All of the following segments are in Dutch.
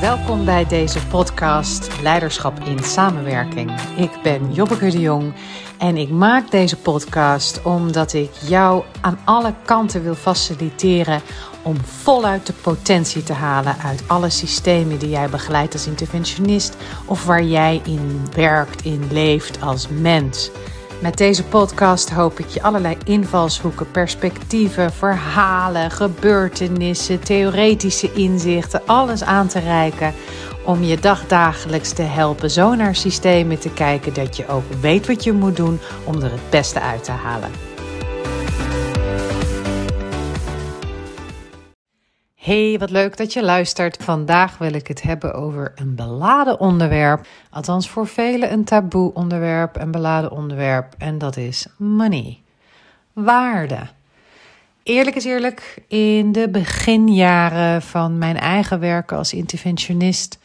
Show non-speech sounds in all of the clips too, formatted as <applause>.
Welkom bij deze podcast Leiderschap in Samenwerking. Ik ben Jobbeke de Jong en ik maak deze podcast omdat ik jou aan alle kanten wil faciliteren om voluit de potentie te halen uit alle systemen die jij begeleidt als interventionist of waar jij in werkt, in leeft als mens. Met deze podcast hoop ik je allerlei invalshoeken, perspectieven, verhalen, gebeurtenissen, theoretische inzichten, alles aan te reiken om je dagdagelijks te helpen zo naar systemen te kijken dat je ook weet wat je moet doen om er het beste uit te halen. Hey, wat leuk dat je luistert. Vandaag wil ik het hebben over een beladen onderwerp. Althans, voor velen een taboe onderwerp, een beladen onderwerp. En dat is money. Waarde. Eerlijk is eerlijk, in de beginjaren van mijn eigen werken als interventionist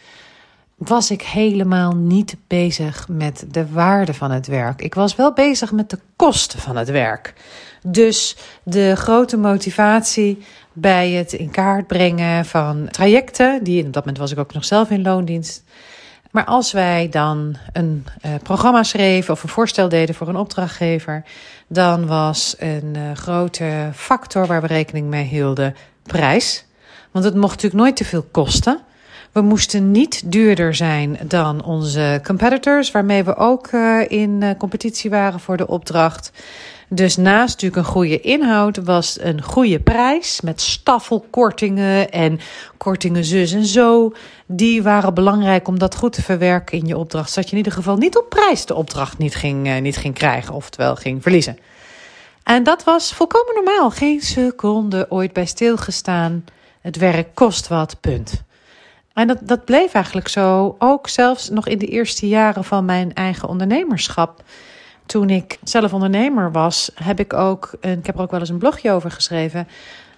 was ik helemaal niet bezig met de waarde van het werk. Ik was wel bezig met de kosten van het werk. Dus de grote motivatie bij het in kaart brengen van trajecten, die op dat moment was ik ook nog zelf in loondienst. Maar als wij dan een uh, programma schreven of een voorstel deden voor een opdrachtgever, dan was een uh, grote factor waar we rekening mee hielden prijs. Want het mocht natuurlijk nooit te veel kosten. We moesten niet duurder zijn dan onze competitors, waarmee we ook uh, in competitie waren voor de opdracht. Dus naast natuurlijk een goede inhoud was een goede prijs met staffelkortingen en kortingen zus en zo. Die waren belangrijk om dat goed te verwerken in je opdracht. Zodat je in ieder geval niet op prijs de opdracht niet ging, uh, niet ging krijgen, oftewel ging verliezen. En dat was volkomen normaal. Geen seconde ooit bij stilgestaan. Het werk kost wat, punt. En dat, dat bleef eigenlijk zo, ook zelfs nog in de eerste jaren van mijn eigen ondernemerschap. Toen ik zelf ondernemer was, heb ik ook, ik heb er ook wel eens een blogje over geschreven,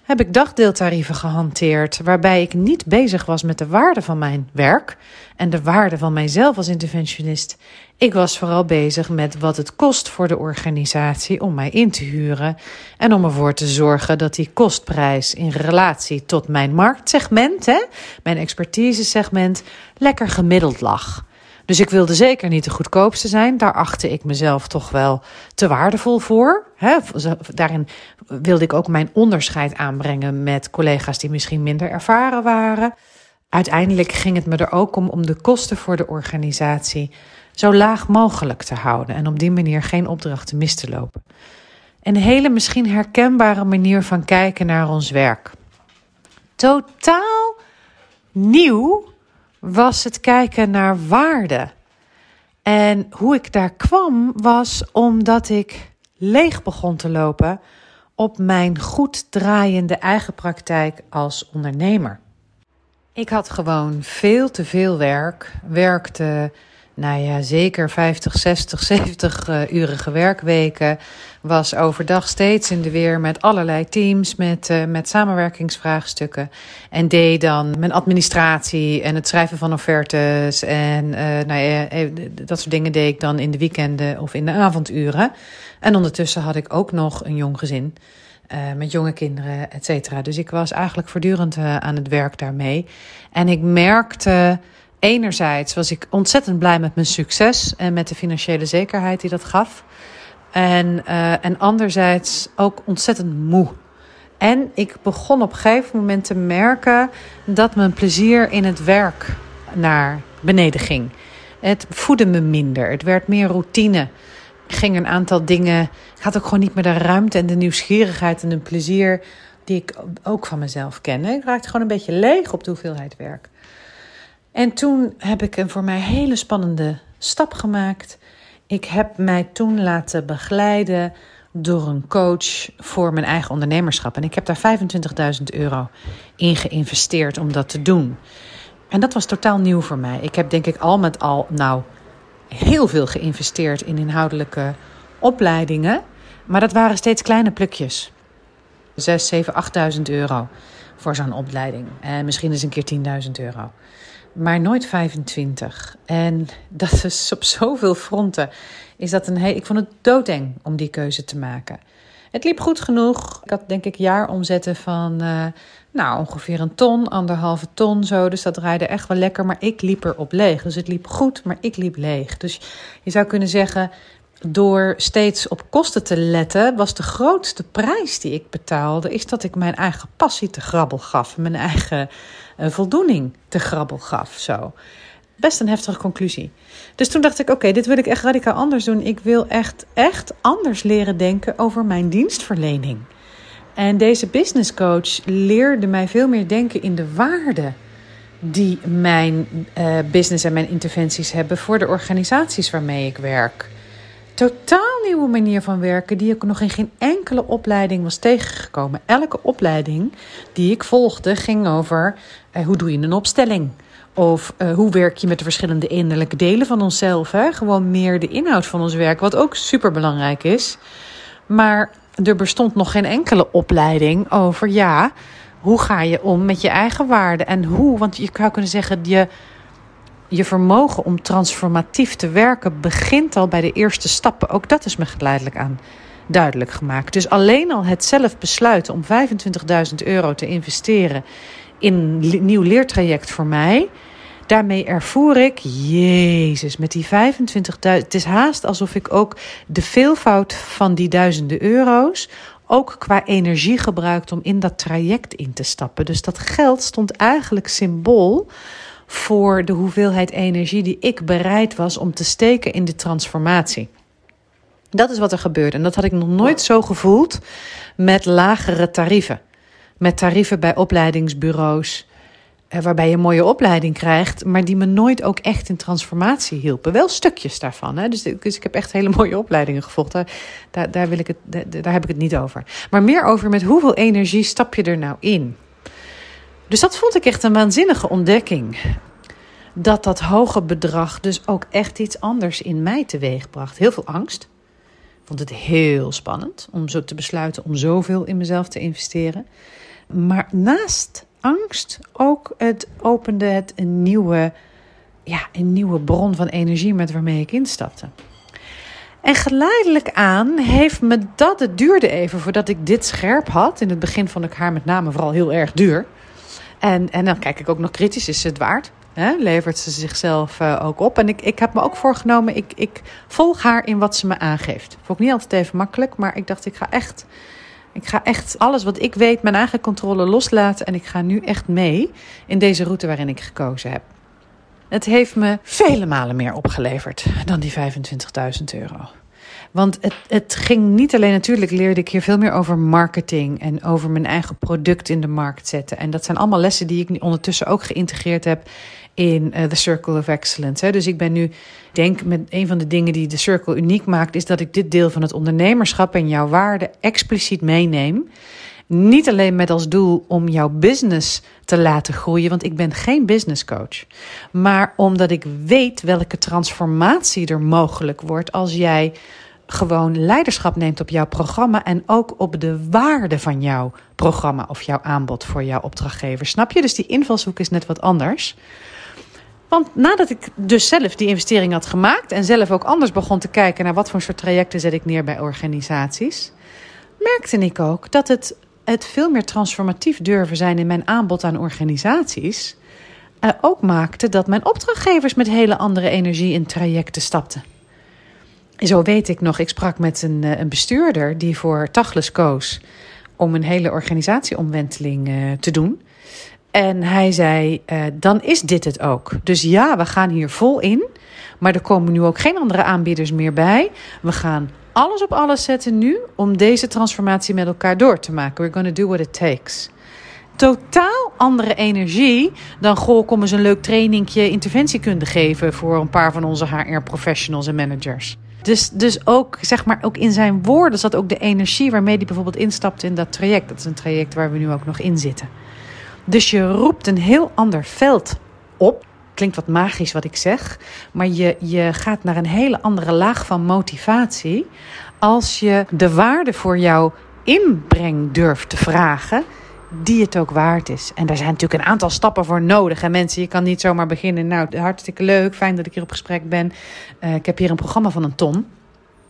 heb ik dagdeeltarieven gehanteerd. Waarbij ik niet bezig was met de waarde van mijn werk en de waarde van mijzelf als interventionist. Ik was vooral bezig met wat het kost voor de organisatie om mij in te huren. En om ervoor te zorgen dat die kostprijs in relatie tot mijn marktsegment, hè, mijn expertisesegment, lekker gemiddeld lag. Dus ik wilde zeker niet de goedkoopste zijn. Daar achtte ik mezelf toch wel te waardevol voor. daarin wilde ik ook mijn onderscheid aanbrengen met collega's die misschien minder ervaren waren. Uiteindelijk ging het me er ook om om de kosten voor de organisatie zo laag mogelijk te houden en op die manier geen opdrachten mis te lopen. Een hele misschien herkenbare manier van kijken naar ons werk. Totaal nieuw was het kijken naar waarde. En hoe ik daar kwam was omdat ik leeg begon te lopen op mijn goed draaiende eigen praktijk als ondernemer. Ik had gewoon veel te veel werk, werkte nou ja, zeker 50, 60, 70 uh, urige werkweken. Was overdag steeds in de weer met allerlei teams, met, uh, met samenwerkingsvraagstukken. En deed dan mijn administratie en het schrijven van offertes. En uh, nou ja, eh, dat soort dingen deed ik dan in de weekenden of in de avonduren. En ondertussen had ik ook nog een jong gezin. Met jonge kinderen, et cetera. Dus ik was eigenlijk voortdurend aan het werk daarmee. En ik merkte enerzijds was ik ontzettend blij met mijn succes en met de financiële zekerheid die dat gaf. En, uh, en anderzijds ook ontzettend moe. En ik begon op een gegeven moment te merken dat mijn plezier in het werk naar beneden ging. Het voedde me minder. Het werd meer routine. Ging een aantal dingen. Ik had ook gewoon niet meer de ruimte en de nieuwsgierigheid en de plezier die ik ook van mezelf ken. Ik raakte gewoon een beetje leeg op de hoeveelheid werk. En toen heb ik een voor mij hele spannende stap gemaakt. Ik heb mij toen laten begeleiden door een coach voor mijn eigen ondernemerschap. En ik heb daar 25.000 euro in geïnvesteerd om dat te doen. En dat was totaal nieuw voor mij. Ik heb denk ik al met al nou heel veel geïnvesteerd in inhoudelijke opleidingen. Maar dat waren steeds kleine plukjes. 6, 7, 8.000 euro voor zo'n opleiding. En misschien eens een keer 10.000 euro maar nooit 25. En dat is <laughs> op zoveel fronten. Is dat een heel, ik vond het doodeng om die keuze te maken. Het liep goed genoeg. Ik had denk ik jaaromzetten van uh, Nou, ongeveer een ton, anderhalve ton zo. Dus dat draaide echt wel lekker. Maar ik liep erop leeg. Dus het liep goed, maar ik liep leeg. Dus je zou kunnen zeggen, door steeds op kosten te letten, was de grootste prijs die ik betaalde, is dat ik mijn eigen passie te grabbel gaf. Mijn eigen uh, voldoening te grabbel gaf. Zo. Best een heftige conclusie. Dus toen dacht ik: oké, dit wil ik echt radicaal anders doen. Ik wil echt, echt anders leren denken over mijn dienstverlening. En deze business coach leerde mij veel meer denken in de waarde die mijn uh, business en mijn interventies hebben voor de organisaties waarmee ik werk. Totaal nieuwe manier van werken die ik nog in geen enkele opleiding was tegengekomen. Elke opleiding die ik volgde ging over uh, hoe doe je een opstelling? Of uh, hoe werk je met de verschillende innerlijke delen van onszelf? Hè? Gewoon meer de inhoud van ons werk, wat ook super belangrijk is. Maar er bestond nog geen enkele opleiding over, ja, hoe ga je om met je eigen waarde en hoe? Want je zou kunnen zeggen, je, je vermogen om transformatief te werken begint al bij de eerste stappen. Ook dat is me geleidelijk aan duidelijk gemaakt. Dus alleen al het zelf besluiten om 25.000 euro te investeren in een nieuw leertraject voor mij. Daarmee ervoer ik, Jezus, met die 25.000. Het is haast alsof ik ook de veelvoud van die duizenden euro's ook qua energie gebruikt om in dat traject in te stappen. Dus dat geld stond eigenlijk symbool voor de hoeveelheid energie die ik bereid was om te steken in de transformatie. Dat is wat er gebeurde. En dat had ik nog nooit zo gevoeld met lagere tarieven. Met tarieven bij opleidingsbureaus. Eh, waarbij je een mooie opleiding krijgt, maar die me nooit ook echt in transformatie hielpen. Wel stukjes daarvan. Hè? Dus, dus ik heb echt hele mooie opleidingen gevolgd. Daar, daar, wil ik het, daar, daar heb ik het niet over. Maar meer over met hoeveel energie stap je er nou in. Dus dat vond ik echt een waanzinnige ontdekking. Dat dat hoge bedrag dus ook echt iets anders in mij teweegbracht. Heel veel angst. Vond het heel spannend om zo te besluiten om zoveel in mezelf te investeren. Maar naast angst ook het opende het een nieuwe, ja, een nieuwe bron van energie met waarmee ik instapte. En geleidelijk aan heeft me dat, het duurde even voordat ik dit scherp had. In het begin vond ik haar met name vooral heel erg duur. En, en dan kijk ik ook nog kritisch, is het waard? Levert ze zichzelf uh, ook op? En ik, ik heb me ook voorgenomen, ik, ik volg haar in wat ze me aangeeft. Vond ik niet altijd even makkelijk, maar ik dacht, ik ga echt ik ga echt alles wat ik weet, mijn eigen controle loslaten. En ik ga nu echt mee in deze route waarin ik gekozen heb. Het heeft me vele malen meer opgeleverd dan die 25.000 euro. Want het, het ging niet alleen, natuurlijk leerde ik hier veel meer over marketing en over mijn eigen product in de markt zetten. En dat zijn allemaal lessen die ik ondertussen ook geïntegreerd heb in uh, The Circle of Excellence. Hè. Dus ik ben nu, denk met een van de dingen die de Circle uniek maakt, is dat ik dit deel van het ondernemerschap en jouw waarde expliciet meeneem. Niet alleen met als doel om jouw business te laten groeien, want ik ben geen business coach. Maar omdat ik weet welke transformatie er mogelijk wordt als jij gewoon leiderschap neemt op jouw programma en ook op de waarde van jouw programma of jouw aanbod voor jouw opdrachtgever. Snap je? Dus die invalshoek is net wat anders. Want nadat ik dus zelf die investering had gemaakt en zelf ook anders begon te kijken naar wat voor soort trajecten zet ik neer bij organisaties, merkte ik ook dat het, het veel meer transformatief durven zijn in mijn aanbod aan organisaties uh, ook maakte dat mijn opdrachtgevers met hele andere energie in trajecten stapten. Zo weet ik nog, ik sprak met een, eh, een bestuurder die voor Tachles koos om een hele organisatieomwenteling uh, te doen. En hij zei: Dan is dit het ook. Dus ja, we gaan hier vol in. Maar er komen nu ook geen andere aanbieders meer bij. We gaan alles op alles zetten nu om deze transformatie met elkaar door te maken. We're going to do what it takes. Totaal andere energie dan goh, kom eens een leuk trainingje interventiekunde geven voor een paar van onze HR-professionals en managers. Dus, dus ook, zeg maar, ook in zijn woorden zat ook de energie waarmee hij bijvoorbeeld instapte in dat traject. Dat is een traject waar we nu ook nog in zitten. Dus je roept een heel ander veld op. Klinkt wat magisch wat ik zeg, maar je, je gaat naar een hele andere laag van motivatie als je de waarde voor jouw inbreng durft te vragen die het ook waard is. En daar zijn natuurlijk een aantal stappen voor nodig. En mensen, je kan niet zomaar beginnen. Nou, hartstikke leuk, fijn dat ik hier op gesprek ben. Uh, ik heb hier een programma van een ton.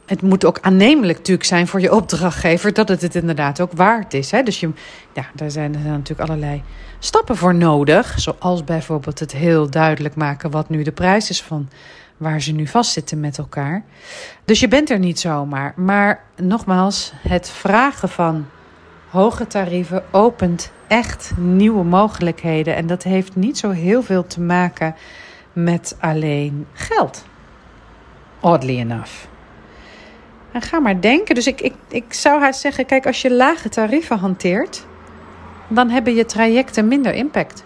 Het moet ook aannemelijk natuurlijk zijn voor je opdrachtgever dat het het inderdaad ook waard is. Hè? Dus je, ja, daar zijn, er natuurlijk allerlei stappen voor nodig. Zoals bijvoorbeeld het heel duidelijk maken wat nu de prijs is van waar ze nu vastzitten met elkaar. Dus je bent er niet zomaar. Maar nogmaals, het vragen van hoge tarieven opent echt nieuwe mogelijkheden. En dat heeft niet zo heel veel te maken met alleen geld. Oddly enough. Ga maar denken. Dus ik, ik, ik zou haar zeggen: kijk, als je lage tarieven hanteert, dan hebben je trajecten minder impact.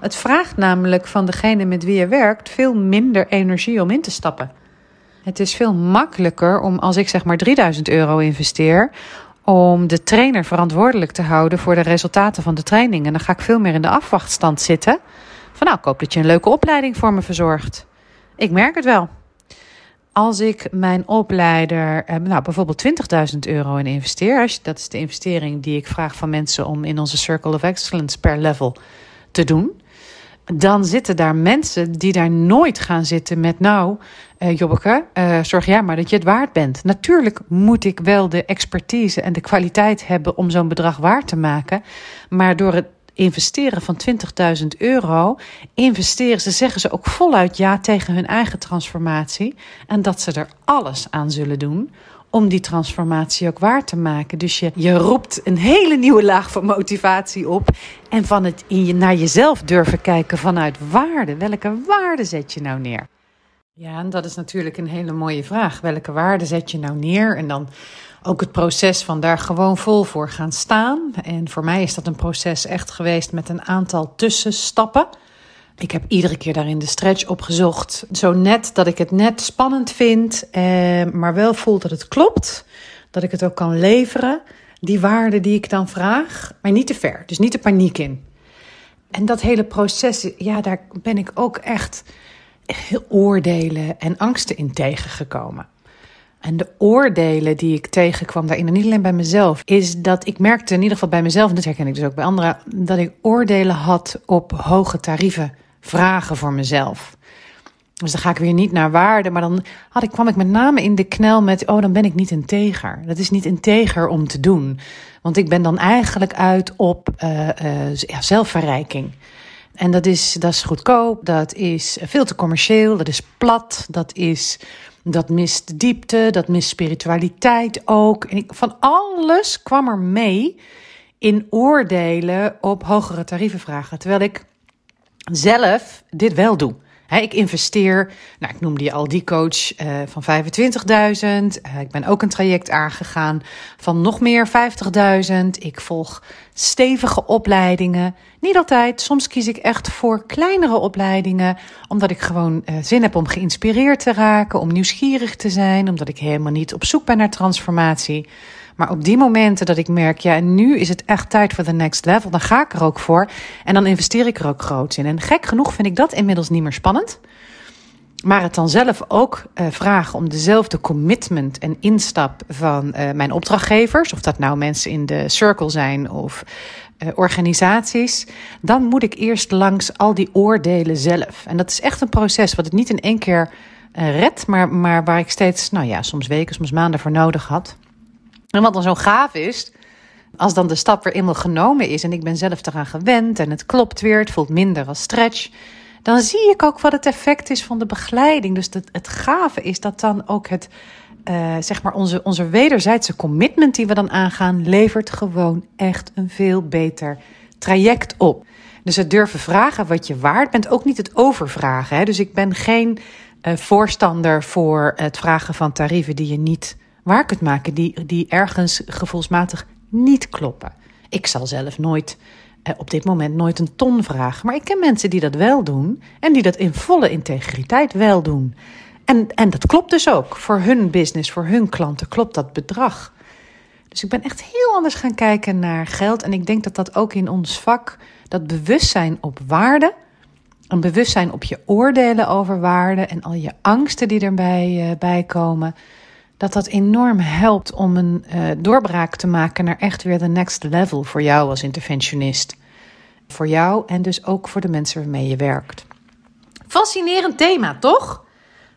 Het vraagt namelijk van degene met wie je werkt veel minder energie om in te stappen. Het is veel makkelijker om, als ik zeg maar 3000 euro investeer, om de trainer verantwoordelijk te houden voor de resultaten van de training. En dan ga ik veel meer in de afwachtstand zitten. Van nou, ik hoop dat je een leuke opleiding voor me verzorgt. Ik merk het wel. Als ik mijn opleider, eh, nou bijvoorbeeld 20.000 euro in investeer, dat is de investering die ik vraag van mensen om in onze Circle of Excellence per level te doen dan zitten daar mensen die daar nooit gaan zitten met... nou, uh, Jobbeke, uh, zorg jij maar dat je het waard bent. Natuurlijk moet ik wel de expertise en de kwaliteit hebben... om zo'n bedrag waard te maken. Maar door het investeren van 20.000 euro... investeren ze, zeggen ze ook voluit ja tegen hun eigen transformatie... en dat ze er alles aan zullen doen om die transformatie ook waar te maken. Dus je, je roept een hele nieuwe laag van motivatie op. En van het in je, naar jezelf durven kijken vanuit waarde. Welke waarde zet je nou neer? Ja, en dat is natuurlijk een hele mooie vraag. Welke waarde zet je nou neer? En dan ook het proces van daar gewoon vol voor gaan staan. En voor mij is dat een proces echt geweest met een aantal tussenstappen. Ik heb iedere keer daarin de stretch opgezocht. Zo net dat ik het net spannend vind, eh, maar wel voel dat het klopt. Dat ik het ook kan leveren. Die waarde die ik dan vraag, maar niet te ver. Dus niet de paniek in. En dat hele proces, ja, daar ben ik ook echt oordelen en angsten in tegengekomen. En de oordelen die ik tegenkwam daarin, en niet alleen bij mezelf, is dat ik merkte in ieder geval bij mezelf, en dat herken ik dus ook bij anderen, dat ik oordelen had op hoge tarieven vragen voor mezelf. Dus dan ga ik weer niet naar waarde, maar dan had ik, kwam ik met name in de knel met: oh, dan ben ik niet integer. Dat is niet integer om te doen. Want ik ben dan eigenlijk uit op uh, uh, ja, zelfverrijking. En dat is, dat is goedkoop, dat is veel te commercieel, dat is plat, dat, is, dat mist diepte, dat mist spiritualiteit ook. En van alles kwam er mee in oordelen op hogere tarieven vragen. Terwijl ik zelf dit wel doe. Ik investeer, nou, ik noemde je al die coach uh, van 25.000. Uh, ik ben ook een traject aangegaan van nog meer 50.000. Ik volg stevige opleidingen. Niet altijd, soms kies ik echt voor kleinere opleidingen, omdat ik gewoon uh, zin heb om geïnspireerd te raken, om nieuwsgierig te zijn, omdat ik helemaal niet op zoek ben naar transformatie. Maar op die momenten dat ik merk, ja, nu is het echt tijd voor de next level, dan ga ik er ook voor. En dan investeer ik er ook groot in. En gek genoeg vind ik dat inmiddels niet meer spannend. Maar het dan zelf ook uh, vragen om dezelfde commitment en instap van uh, mijn opdrachtgevers, of dat nou mensen in de circle zijn of uh, organisaties, dan moet ik eerst langs al die oordelen zelf. En dat is echt een proces wat ik niet in één keer red, maar, maar waar ik steeds, nou ja, soms weken, soms maanden voor nodig had. En wat dan zo gaaf is, als dan de stap weer eenmaal genomen is en ik ben zelf eraan gewend en het klopt weer, het voelt minder als stretch, dan zie ik ook wat het effect is van de begeleiding. Dus het, gave is dat dan ook het, uh, zeg maar onze, onze wederzijdse commitment die we dan aangaan, levert gewoon echt een veel beter traject op. Dus het durven vragen wat je waard bent, ook niet het overvragen. Hè? Dus ik ben geen uh, voorstander voor het vragen van tarieven die je niet waar kunt maken die, die ergens gevoelsmatig niet kloppen. Ik zal zelf nooit eh, op dit moment nooit een ton vragen, maar ik ken mensen die dat wel doen en die dat in volle integriteit wel doen. En, en dat klopt dus ook. Voor hun business, voor hun klanten klopt dat bedrag. Dus ik ben echt heel anders gaan kijken naar geld. En ik denk dat dat ook in ons vak, dat bewustzijn op waarde, een bewustzijn op je oordelen over waarde en al je angsten die erbij bij komen, dat dat enorm helpt om een uh, doorbraak te maken naar echt weer de next level voor jou als interventionist. Voor jou en dus ook voor de mensen waarmee je werkt. Fascinerend thema, toch?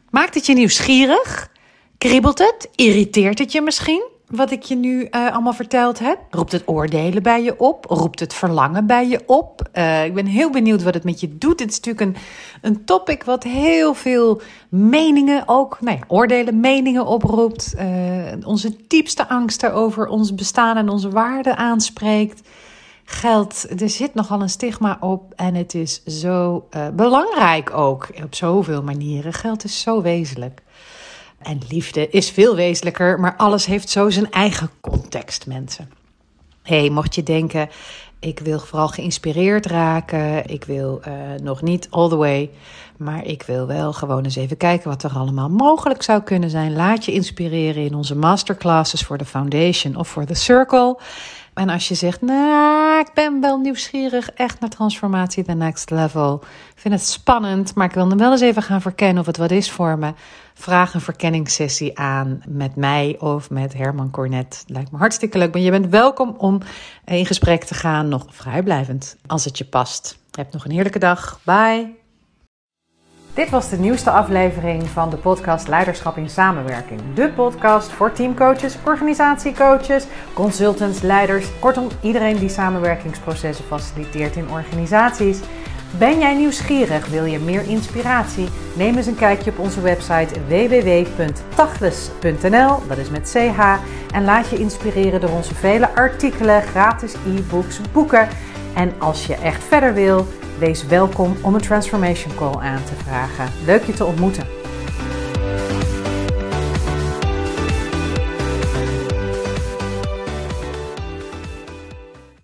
Maakt het je nieuwsgierig? Kriebelt het? Irriteert het je misschien? Wat ik je nu uh, allemaal verteld heb? Roept het oordelen bij je op? Roept het verlangen bij je op? Uh, ik ben heel benieuwd wat het met je doet. Het is natuurlijk een, een topic wat heel veel meningen ook, nee, oordelen, meningen oproept. Uh, onze diepste angsten over ons bestaan en onze waarden aanspreekt. Geld, er zit nogal een stigma op en het is zo belangrijk ook op zoveel manieren. Geld is zo wezenlijk. En liefde is veel wezenlijker, maar alles heeft zo zijn eigen context, mensen. hey, mocht je denken, ik wil vooral geïnspireerd raken, ik wil uh, nog niet all the way, maar ik wil wel gewoon eens even kijken wat er allemaal mogelijk zou kunnen zijn. Laat je inspireren in onze masterclasses voor de Foundation of voor de Circle. En als je zegt, nou, ik ben wel nieuwsgierig, echt naar transformatie, the next level. Ik vind het spannend, maar ik wil hem wel eens even gaan verkennen of het wat is voor me. Vraag een verkenningssessie aan met mij of met Herman Cornet. Lijkt me hartstikke leuk. Maar je bent welkom om in gesprek te gaan, nog vrijblijvend, als het je past. Heb nog een heerlijke dag. Bye. Dit was de nieuwste aflevering van de podcast Leiderschap in Samenwerking. De podcast voor teamcoaches, organisatiecoaches, consultants, leiders, kortom iedereen die samenwerkingsprocessen faciliteert in organisaties. Ben jij nieuwsgierig? Wil je meer inspiratie? Neem eens een kijkje op onze website www.tachles.nl, dat is met ch, en laat je inspireren door onze vele artikelen, gratis e-books, boeken. En als je echt verder wil, wees welkom om een transformation call aan te vragen. Leuk je te ontmoeten.